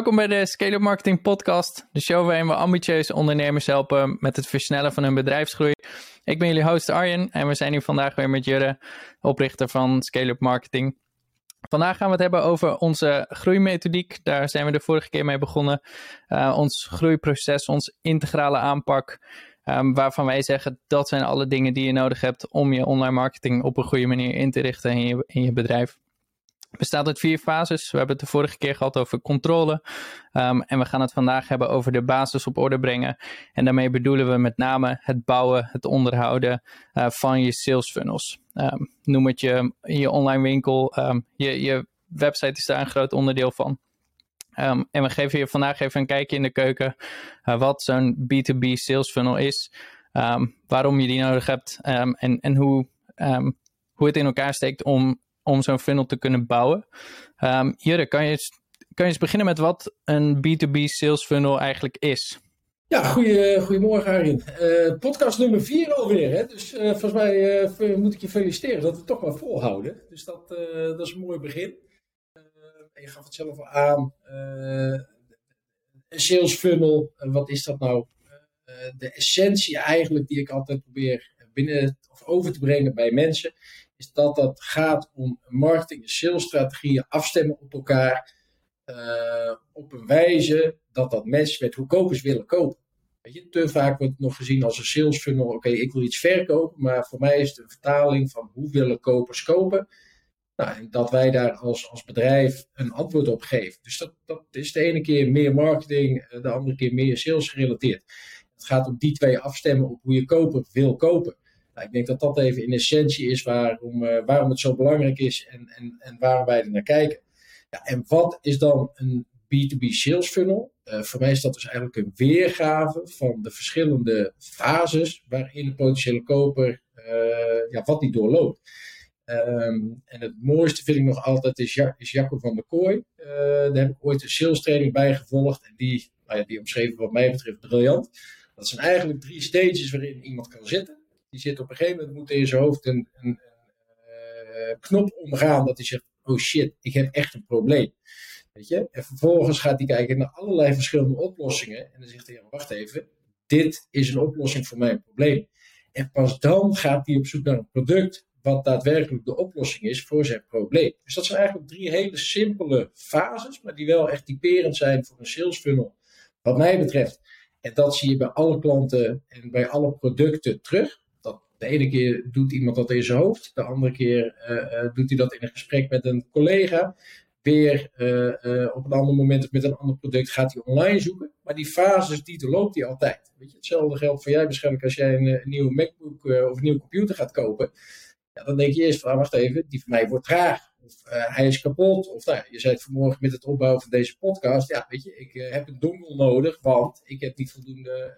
Welkom bij de Scale Up Marketing Podcast, de show waarin we ambitieuze ondernemers helpen met het versnellen van hun bedrijfsgroei. Ik ben jullie host Arjen en we zijn hier vandaag weer met Jurre, oprichter van Scale Up Marketing. Vandaag gaan we het hebben over onze groeimethodiek. Daar zijn we de vorige keer mee begonnen. Uh, ons groeiproces, ons integrale aanpak. Um, waarvan wij zeggen dat zijn alle dingen die je nodig hebt om je online marketing op een goede manier in te richten in je, in je bedrijf bestaat uit vier fases. We hebben het de vorige keer gehad over controle. Um, en we gaan het vandaag hebben over de basis op orde brengen. En daarmee bedoelen we met name het bouwen, het onderhouden uh, van je sales funnels. Um, noem het je, je online winkel. Um, je, je website is daar een groot onderdeel van. en we geven je vandaag even een kijkje in de keuken. Uh, wat zo'n B2B sales funnel is. waarom je die nodig hebt. en en hoe, hoe het in elkaar steekt om om zo'n funnel te kunnen bouwen. Um, Jurre, kan je, eens, kan je eens beginnen met wat een B2B sales funnel eigenlijk is? Ja, goeie, goedemorgen Arjen. Uh, podcast nummer 4 alweer. Hè? Dus uh, volgens mij uh, moet ik je feliciteren dat we het toch maar volhouden. Dus dat, dat is een mooi begin. je gaf het zelf al aan. een sales funnel, wat is dat nou? de essentie eigenlijk die ik altijd probeer binnen of over te brengen bij mensen is dat dat gaat om marketing- en salesstrategieën afstemmen op elkaar. Uh, op een wijze dat dat matcht met hoe kopers willen kopen. Weet je, te vaak wordt het nog gezien als een sales funnel. Oké, ik wil iets verkopen, maar voor mij is het een vertaling van hoe willen kopers kopen. Nou, en dat wij daar als, als bedrijf een antwoord op geven. Dus dat, dat is de ene keer meer marketing, eh, de andere keer meer sales gerelateerd. Het gaat om die twee afstemmen op hoe je koper wil kopen. Ik denk dat dat even in essentie is waarom, uh, waarom het zo belangrijk is en, en, en waarom wij er naar kijken. Ja, en wat is dan een B2B sales funnel? Uh, voor mij is dat dus eigenlijk een weergave van de verschillende fases waarin de potentiële koper uh, ja, wat die doorloopt. Um, en het mooiste vind ik nog altijd is, ja is Jacco van der Kooi. daar heb ik ooit een sales training bij gevolgd en die, nou ja, die omschreven wat mij betreft briljant. Dat zijn eigenlijk drie stages waarin iemand kan zitten die zit op een gegeven moment, moet in zijn hoofd een, een, een uh, knop omgaan dat hij zegt, oh shit, ik heb echt een probleem. Weet je? En vervolgens gaat hij kijken naar allerlei verschillende oplossingen. En dan zegt hij, wacht even, dit is een oplossing voor mijn probleem. En pas dan gaat hij op zoek naar een product wat daadwerkelijk de oplossing is voor zijn probleem. Dus dat zijn eigenlijk drie hele simpele fases, maar die wel echt typerend zijn voor een sales funnel, wat mij betreft. En dat zie je bij alle klanten en bij alle producten terug. De ene keer doet iemand dat in zijn hoofd, de andere keer uh, doet hij dat in een gesprek met een collega. Weer uh, op een ander moment met een ander product gaat hij online zoeken. Maar die fases, die loopt hij altijd. Weet je, hetzelfde geldt voor jij waarschijnlijk als jij een, een nieuwe MacBook of een nieuwe computer gaat kopen. Ja, dan denk je eerst van, ah, wacht even, die van mij wordt traag. Of hij is kapot. Of nou, je zei vanmorgen met het opbouwen van deze podcast. Ja, weet je, ik heb een dongle nodig, want ik heb niet voldoende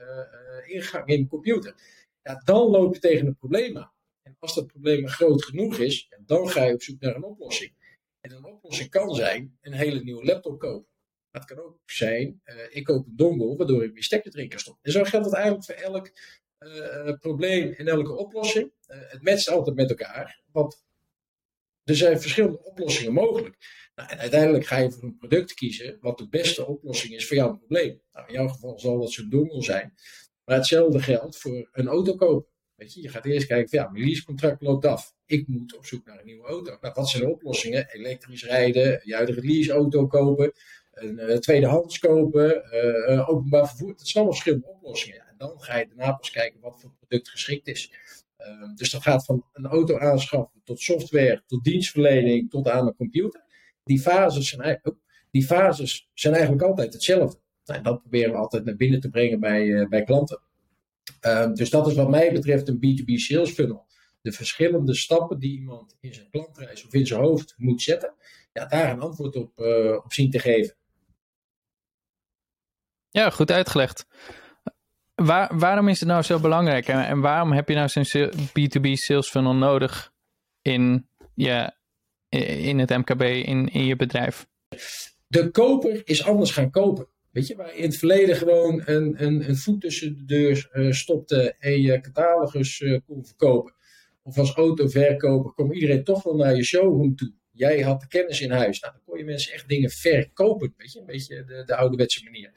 ingang in mijn computer ja, dan loop je tegen een probleem aan. En als dat probleem groot genoeg is, dan ga je op zoek naar een oplossing. En een oplossing kan zijn een hele nieuwe laptop kopen. Maar het kan ook zijn, uh, ik koop een dongle waardoor ik mijn stekker erin kan stoppen. En zo geldt het eigenlijk voor elk uh, probleem en elke oplossing. Het matcht altijd met elkaar, want er zijn verschillende oplossingen mogelijk. Nou, en uiteindelijk ga je voor een product kiezen wat de beste oplossing is voor jouw probleem. Nou, in jouw geval zal dat zo'n dongle zijn. Maar hetzelfde geldt voor een auto kopen. Weet je, je gaat eerst kijken, ja, mijn leasecontract loopt af. Ik moet op zoek naar een nieuwe auto. Nou, wat zijn de oplossingen? Elektrisch rijden, je huidige leaseauto kopen, een uh, tweedehands kopen, uh, openbaar vervoer. Dat zijn allemaal verschillende oplossingen. En dan ga je daarna pas kijken wat voor product geschikt is. Uh, dus dat gaat van een auto aanschaffen tot software, tot dienstverlening, tot aan een computer. Die fases zijn, die fases zijn eigenlijk altijd hetzelfde. Nou, dat proberen we altijd naar binnen te brengen bij, uh, bij klanten. Uh, dus dat is wat mij betreft een B2B sales funnel. De verschillende stappen die iemand in zijn klantreis of in zijn hoofd moet zetten, ja, daar een antwoord op, uh, op zien te geven. Ja, goed uitgelegd. Waar, waarom is het nou zo belangrijk en, en waarom heb je nou zo'n B2B sales funnel nodig in, je, in het MKB, in, in je bedrijf? De koper is anders gaan kopen. Weet je, waar in het verleden gewoon een, een, een voet tussen de deur uh, stopte en je catalogus uh, kon verkopen. Of als autoverkoper kwam iedereen toch wel naar je showroom toe. Jij had de kennis in huis. Nou, dan kon je mensen echt dingen verkopen. Weet je, een beetje de, de ouderwetse manier.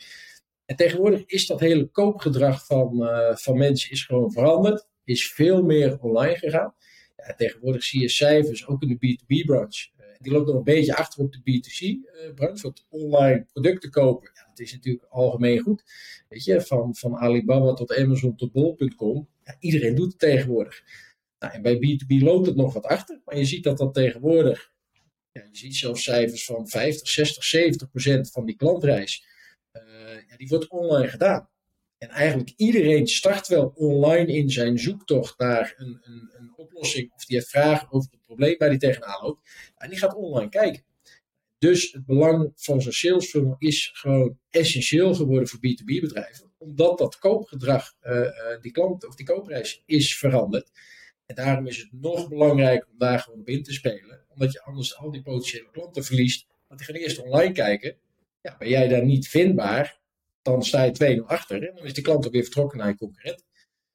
En tegenwoordig is dat hele koopgedrag van, uh, van mensen is gewoon veranderd. Is veel meer online gegaan. Ja, tegenwoordig zie je cijfers, ook in de B2B-branche. Die loopt nog een beetje achter op de B2C-branche. want online producten kopen, ja, dat is natuurlijk algemeen goed. Weet je, van, van Alibaba tot Amazon tot Bol.com. Ja, iedereen doet het tegenwoordig. Nou, en bij B2B loopt het nog wat achter. Maar je ziet dat dat tegenwoordig, ja, je ziet zelfs cijfers van 50, 60, 70 procent van die klantreis. Uh, ja, die wordt online gedaan. En eigenlijk iedereen start wel online in zijn zoektocht naar een, een, een oplossing. Of die heeft vragen over het probleem waar die tegenaan loopt. En die gaat online kijken. Dus het belang van zo'n sales funnel is gewoon essentieel geworden voor B2B bedrijven. Omdat dat koopgedrag, uh, die klant of die koopprijs is veranderd. En daarom is het nog belangrijker om daar gewoon op in te spelen. Omdat je anders al die potentiële klanten verliest. Want die gaan eerst online kijken. Ja, ben jij daar niet vindbaar, dan sta je 2-0 achter. En dan is de klant ook weer vertrokken naar je concurrent.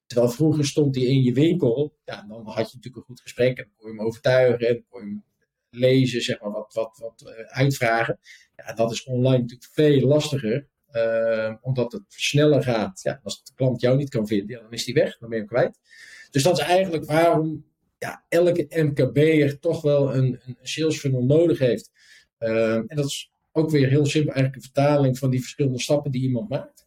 Terwijl vroeger stond hij in je winkel. Ja, dan had je natuurlijk een goed gesprek. En dan kon je hem overtuigen. En dan kon je hem lezen, zeg maar, wat, wat, wat uh, uitvragen. Ja, dat is online natuurlijk veel lastiger. Uh, omdat het sneller gaat. Ja, als de klant jou niet kan vinden, dan is die weg. Dan ben je hem kwijt. Dus dat is eigenlijk waarom ja, elke MKB'er toch wel een, een sales funnel nodig heeft. Uh, en dat is ook weer heel simpel eigenlijk een vertaling van die verschillende stappen die iemand maakt.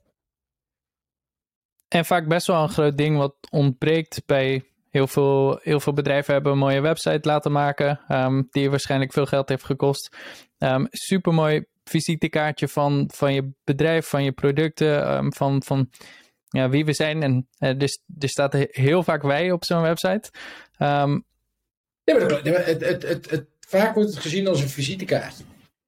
En vaak best wel een groot ding wat ontbreekt bij heel veel, heel veel bedrijven hebben een mooie website laten maken, um, die waarschijnlijk veel geld heeft gekost. Um, supermooi visitekaartje van, van je bedrijf, van je producten, um, van, van ja, wie we zijn. En uh, dus, er staat heel vaak wij op zo'n website. Um, ja, maar het, het, het, het, vaak wordt het gezien als een visitekaartje.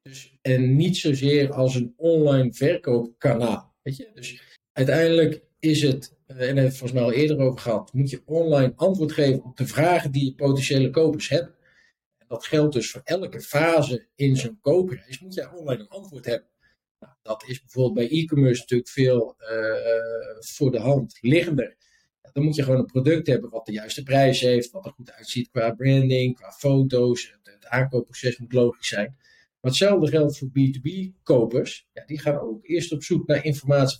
Dus, en niet zozeer als een online verkoopkanaal. Weet je? Dus uiteindelijk is het, en daar hebben we het volgens mij al eerder over gehad, moet je online antwoord geven op de vragen die je potentiële kopers hebben. En dat geldt dus voor elke fase in zo'n koopreis, moet je online een antwoord hebben. Nou, dat is bijvoorbeeld bij e-commerce natuurlijk veel uh, voor de hand liggender. Dan moet je gewoon een product hebben wat de juiste prijs heeft, wat er goed uitziet qua branding, qua foto's. Het aankoopproces moet logisch zijn. Hetzelfde geldt voor B2B-kopers. Ja, die gaan ook eerst op zoek naar informatie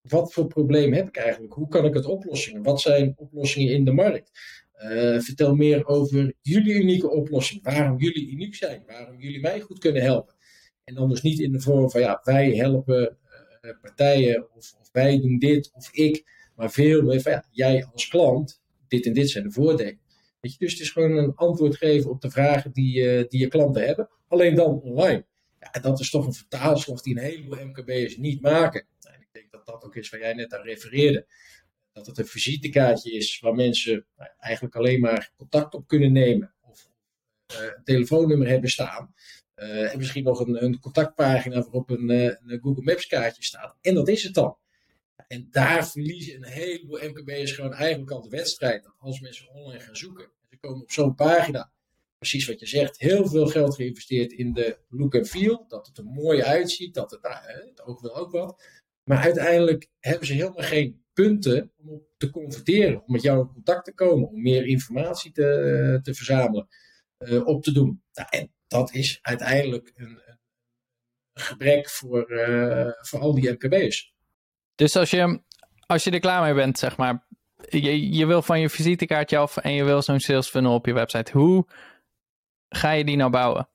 wat voor probleem heb ik eigenlijk? Hoe kan ik het oplossen? Wat zijn oplossingen in de markt? Uh, vertel meer over jullie unieke oplossing. Waarom jullie uniek zijn. Waarom jullie mij goed kunnen helpen. En dan dus niet in de vorm van ja, wij helpen uh, partijen of, of, wij doen dit of ik. Maar veel meer van ja, jij als klant, dit en dit zijn de voordelen. Weet je, dus het is gewoon een antwoord geven op de vragen die, uh, die je klanten hebben. Alleen dan online. Ja, en dat is toch een vertaalslag die een heleboel MKB'ers niet maken. En ik denk dat dat ook is waar jij net aan refereerde. Dat het een visitekaartje is waar mensen nou, eigenlijk alleen maar contact op kunnen nemen. Of uh, een telefoonnummer hebben staan. Uh, en misschien nog een, contactpagina waarop een, uh, een, Google Maps kaartje staat. En dat is het dan. En daar verliezen een heleboel MKB'ers gewoon eigenlijk al de wedstrijd. Als mensen online gaan zoeken. En ze komen op zo'n pagina precies wat je zegt, heel veel geld geïnvesteerd in de look en feel. Dat het er mooi uitziet, dat het, nou, het oog wil ook wat. Maar uiteindelijk hebben ze helemaal geen punten om te converteren, om met jou in contact te komen, om meer informatie te, te verzamelen, uh, op te doen. Nou, en dat is uiteindelijk een, een gebrek voor, uh, voor al die MKB's. Dus als je, als je er klaar mee bent, zeg maar, je, je wil van je visitekaartje af en je wil zo'n sales funnel op je website. Hoe ga je die nou bouwen?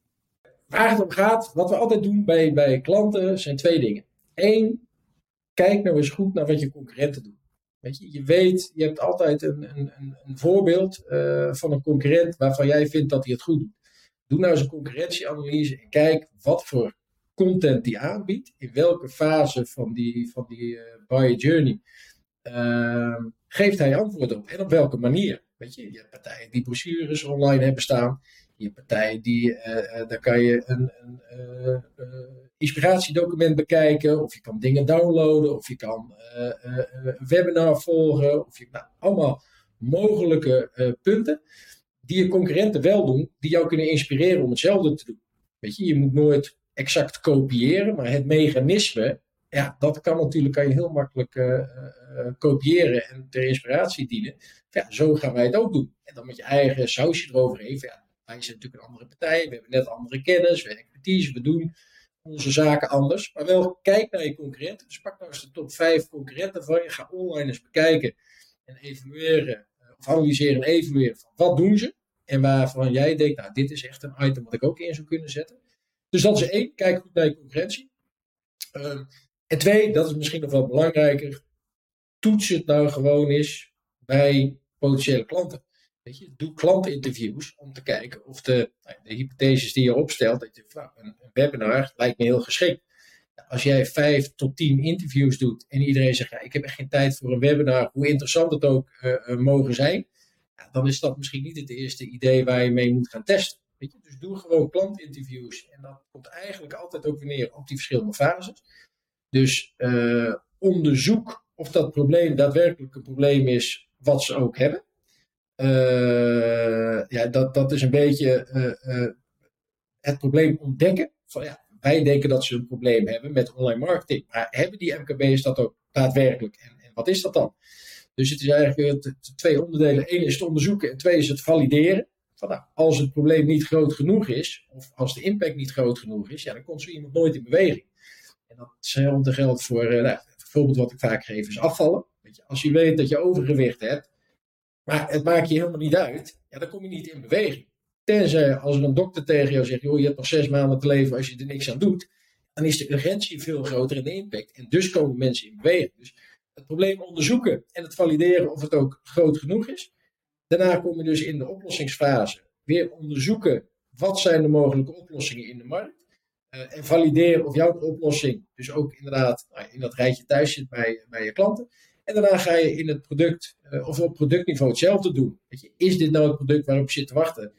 Waar het om gaat, wat we altijd doen bij, bij klanten, zijn twee dingen. Eén, kijk nou eens goed naar wat je concurrenten doen. Weet je, je weet, je hebt altijd een, een, een voorbeeld uh, van een concurrent waarvan jij vindt dat hij het goed doet. Doe nou eens een concurrentieanalyse en kijk wat voor content die aanbiedt, in welke fase van die, van die uh, buyer journey uh, geeft hij antwoord op en op welke manier. Weet je, je hebt partijen die brochures online hebben staan je partij, die, uh, daar kan je een, een uh, inspiratiedocument bekijken, of je kan dingen downloaden, of je kan een webinar volgen, of je, nou, allemaal mogelijke punten die je concurrenten wel doen, die jou kunnen inspireren om hetzelfde te doen. Weet je, je moet nooit exact kopiëren, maar het mechanisme, ja, dat kan natuurlijk kan je heel makkelijk kopiëren en ter inspiratie dienen. Ja, zo gaan wij het ook doen. En dan met je eigen sausje eroverheen. Wij zijn natuurlijk een andere partij, we hebben net andere kennis, we hebben expertise, we doen onze zaken anders. Maar wel kijk naar je concurrenten. Dus pak nou eens de top 5 concurrenten van je. Ga online eens bekijken en evalueren, eh, of analyseren en evalueren van wat doen ze. En waarvan jij denkt, nou dit is echt een item wat ik ook in zou kunnen zetten. Dus dat is één, kijk goed naar je concurrentie. Ehm, en twee, dat is misschien nog wel belangrijker, toets het nou gewoon eens bij potentiële klanten. Weet je, doe klantinterviews om te kijken of de, nou, de hypotheses die je opstelt, dat je, nou, een, webinar lijkt me heel geschikt. Als jij vijf tot tien interviews doet en iedereen zegt, ik heb echt geen tijd voor een webinar, hoe interessant het ook uh, mogen zijn, dan is dat misschien niet het eerste idee waar je mee moet gaan testen. Weet je? Dus doe gewoon klantinterviews en dat komt eigenlijk altijd ook weer neer op die verschillende fases. Dus uh, onderzoek of dat probleem daadwerkelijk een probleem is wat ze ook hebben. Uh, ja, dat, dat is een beetje uh, het probleem ontdekken. Van, ja, wij denken dat ze een probleem hebben met online marketing. Maar hebben die MKB's dat ook daadwerkelijk? En, en wat is dat dan? Dus het is eigenlijk twee onderdelen. Eén is het onderzoeken en twee is het valideren. Van, nou, als het probleem niet groot genoeg is, of als de impact niet groot genoeg is, ja, dan komt zo iemand nooit in beweging. En datzelfde geldt voor, nou, het wat ik vaak geef, is afvallen. Als je weet dat je overgewicht hebt, maar het maakt je helemaal niet uit, ja, dan kom je niet in beweging. Tenzij als een dokter tegen jou zegt, joh, je hebt nog zes maanden te leven als je er niks aan doet, dan is de urgentie veel groter en de impact. En dus komen mensen in beweging. Dus het probleem onderzoeken en het valideren of het ook groot genoeg is. Daarna kom je dus in de oplossingsfase. Weer onderzoeken wat zijn de mogelijke oplossingen in de markt. Uh, en valideren of jouw oplossing dus ook inderdaad nou, in dat rijtje thuis zit bij, bij je klanten. En daarna ga je in het product, uh, of op productniveau hetzelfde doen. Je, is dit nou het product waarop je zit te wachten?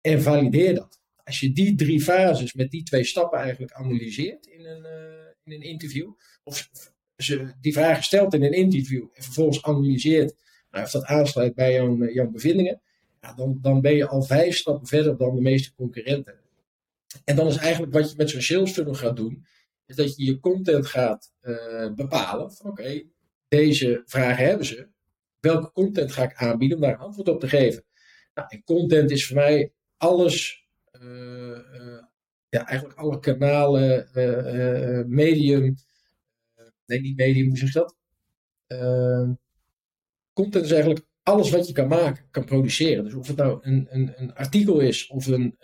En valideer dat. Als je die drie fases met die twee stappen eigenlijk analyseert in een, uh, in een interview, of ze die vragen stelt in een interview en vervolgens analyseert nou, of dat aansluit bij jouw, jouw bevindingen, ja, dan, dan ben je al vijf stappen verder dan de meeste concurrenten. En dan is eigenlijk wat je met zo'n sales funnel gaat doen, is dat je je content gaat bepalen van oké, deze vragen hebben ze. Welke content ga ik aanbieden om daar een antwoord op te geven? Nou, en content is voor mij alles, uh, uh, ja, eigenlijk alle kanalen, uh, medium, nee, niet medium, hoe zeg je dat? content is eigenlijk alles wat je kan maken, kan produceren. Dus of het nou een, een, een artikel is, of een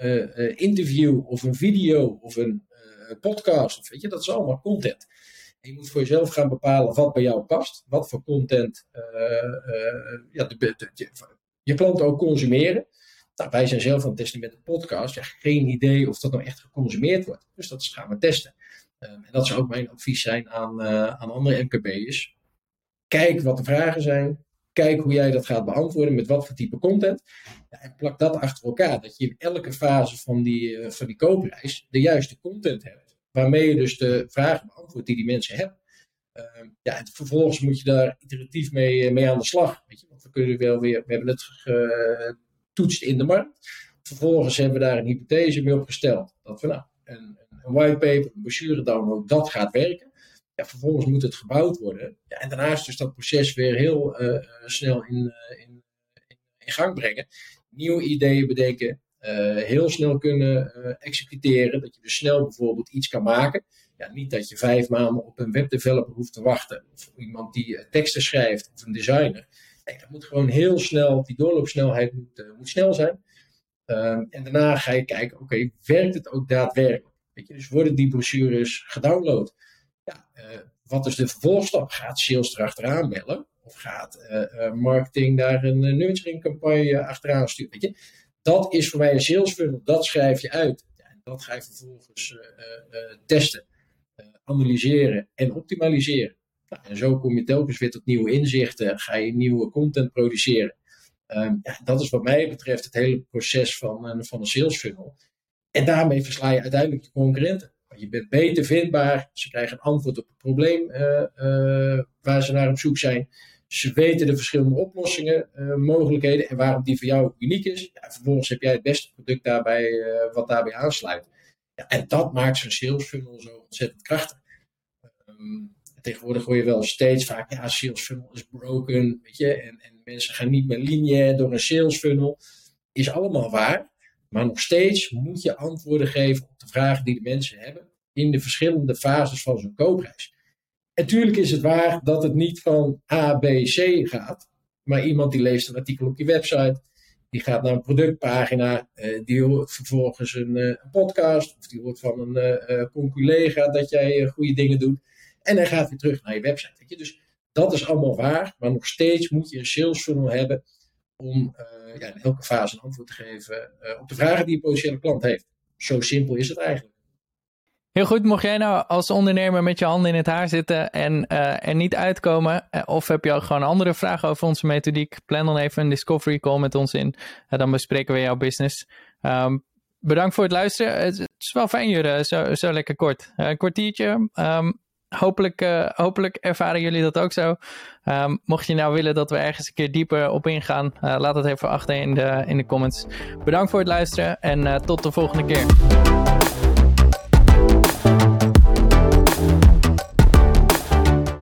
interview, of een video, of een podcast, of weet je, dat is allemaal content. Je moet voor jezelf gaan bepalen wat bij jou past. Wat voor content uh, uh, ja, de, je, klanten ook consumeren. Nou, wij zijn zelf aan het testen met de podcast. Ja, geen idee of dat nou echt geconsumeerd wordt. Dus dat gaan we testen. Um, en dat zou ook mijn advies zijn aan, uh, aan andere MKB'ers. Kijk wat de vragen zijn. Kijk hoe jij dat gaat beantwoorden, met wat voor type content. Ja, en plak dat achter elkaar. Dat je in elke fase van die, van die koopreis de juiste content hebt waarmee je dus de vragen beantwoordt die die mensen hebben. Uh, ja, en vervolgens moet je daar iteratief mee, eh, mee aan de slag. Weet je? Want we, kunnen wel weer, we hebben het getoetst in de markt. Vervolgens hebben we daar een hypothese mee opgesteld. Dat we nou, een, een whitepaper, een brochure download, dat gaat werken. Ja, vervolgens moet het gebouwd worden. Ja, en daarna is dus dat proces weer heel uh, snel in, in, in, gang brengen. Nieuwe ideeën bedenken, heel snel kunnen uh, executeren. Dat je dus snel bijvoorbeeld iets kan maken. Ja, niet dat je vijf maanden op een webdeveloper hoeft te wachten. Of iemand die uh, teksten schrijft of een designer. Nee, dat moet gewoon heel snel, die doorloopsnelheid moet, moet snel zijn. Um, en daarna ga je kijken, oké, werkt het ook daadwerkelijk? Weet je, dus worden die brochures gedownload? Ja, wat is de vervolgstap? Gaat sales erachteraan bellen? Of gaat marketing daar een nurturing campagne achteraan sturen? Weet je? Dat is voor mij een sales funnel. Dat schrijf je uit. En dat ga je vervolgens uh, uh, testen, analyseren en optimaliseren. Nou, en zo kom je telkens weer tot nieuwe inzichten. Ga je nieuwe content produceren. Ja, dat is wat mij betreft het hele proces van, uh, van een sales funnel. En daarmee versla je uiteindelijk je concurrenten. Je bent beter vindbaar. Ze krijgen een antwoord op het probleem waar ze naar op zoek zijn. Ze weten de verschillende oplossingen, uh, mogelijkheden en waarom die voor jou uniek is. Ja, vervolgens heb jij het beste product daarbij, uh, wat daarbij aansluit. Ja, en dat maakt zo'n sales funnel zo ontzettend krachtig. Um, tegenwoordig hoor je wel steeds vaak, ja, sales funnel is broken, weet je, en, en mensen gaan niet meer lineair door een sales funnel. Is allemaal waar. Maar nog steeds moet je antwoorden geven op de vragen die de mensen hebben in de verschillende fases van zo'n koopreis. En tuurlijk is het waar dat het niet van A, B, C gaat. Maar iemand die leest een artikel op je website, die gaat naar een productpagina, uh, die hoort vervolgens een, uh, podcast, of die hoort van een uh, conculega dat jij goede dingen doet. En hij gaat weer terug naar je website. Weet je? Dus dat is allemaal waar, maar nog steeds moet je een sales funnel hebben om ja, in elke fase een antwoord te geven op de vragen die je potentiële klant heeft. Zo simpel is het eigenlijk. Heel goed, mocht jij nou als ondernemer met je handen in het haar zitten en uh, er niet uitkomen, uh, of heb je al gewoon andere vragen over onze methodiek, plan dan even een discovery call met ons in. Uh, dan bespreken we jouw business. Um, bedankt voor het luisteren. Het, is wel fijn, Jure, zo, zo lekker kort. een kwartiertje. Um, hopelijk, hopelijk ervaren jullie dat ook zo. Um, mocht je nou willen dat we ergens een keer dieper op ingaan, laat het even achter in de, in de comments. Bedankt voor het luisteren en tot de volgende keer.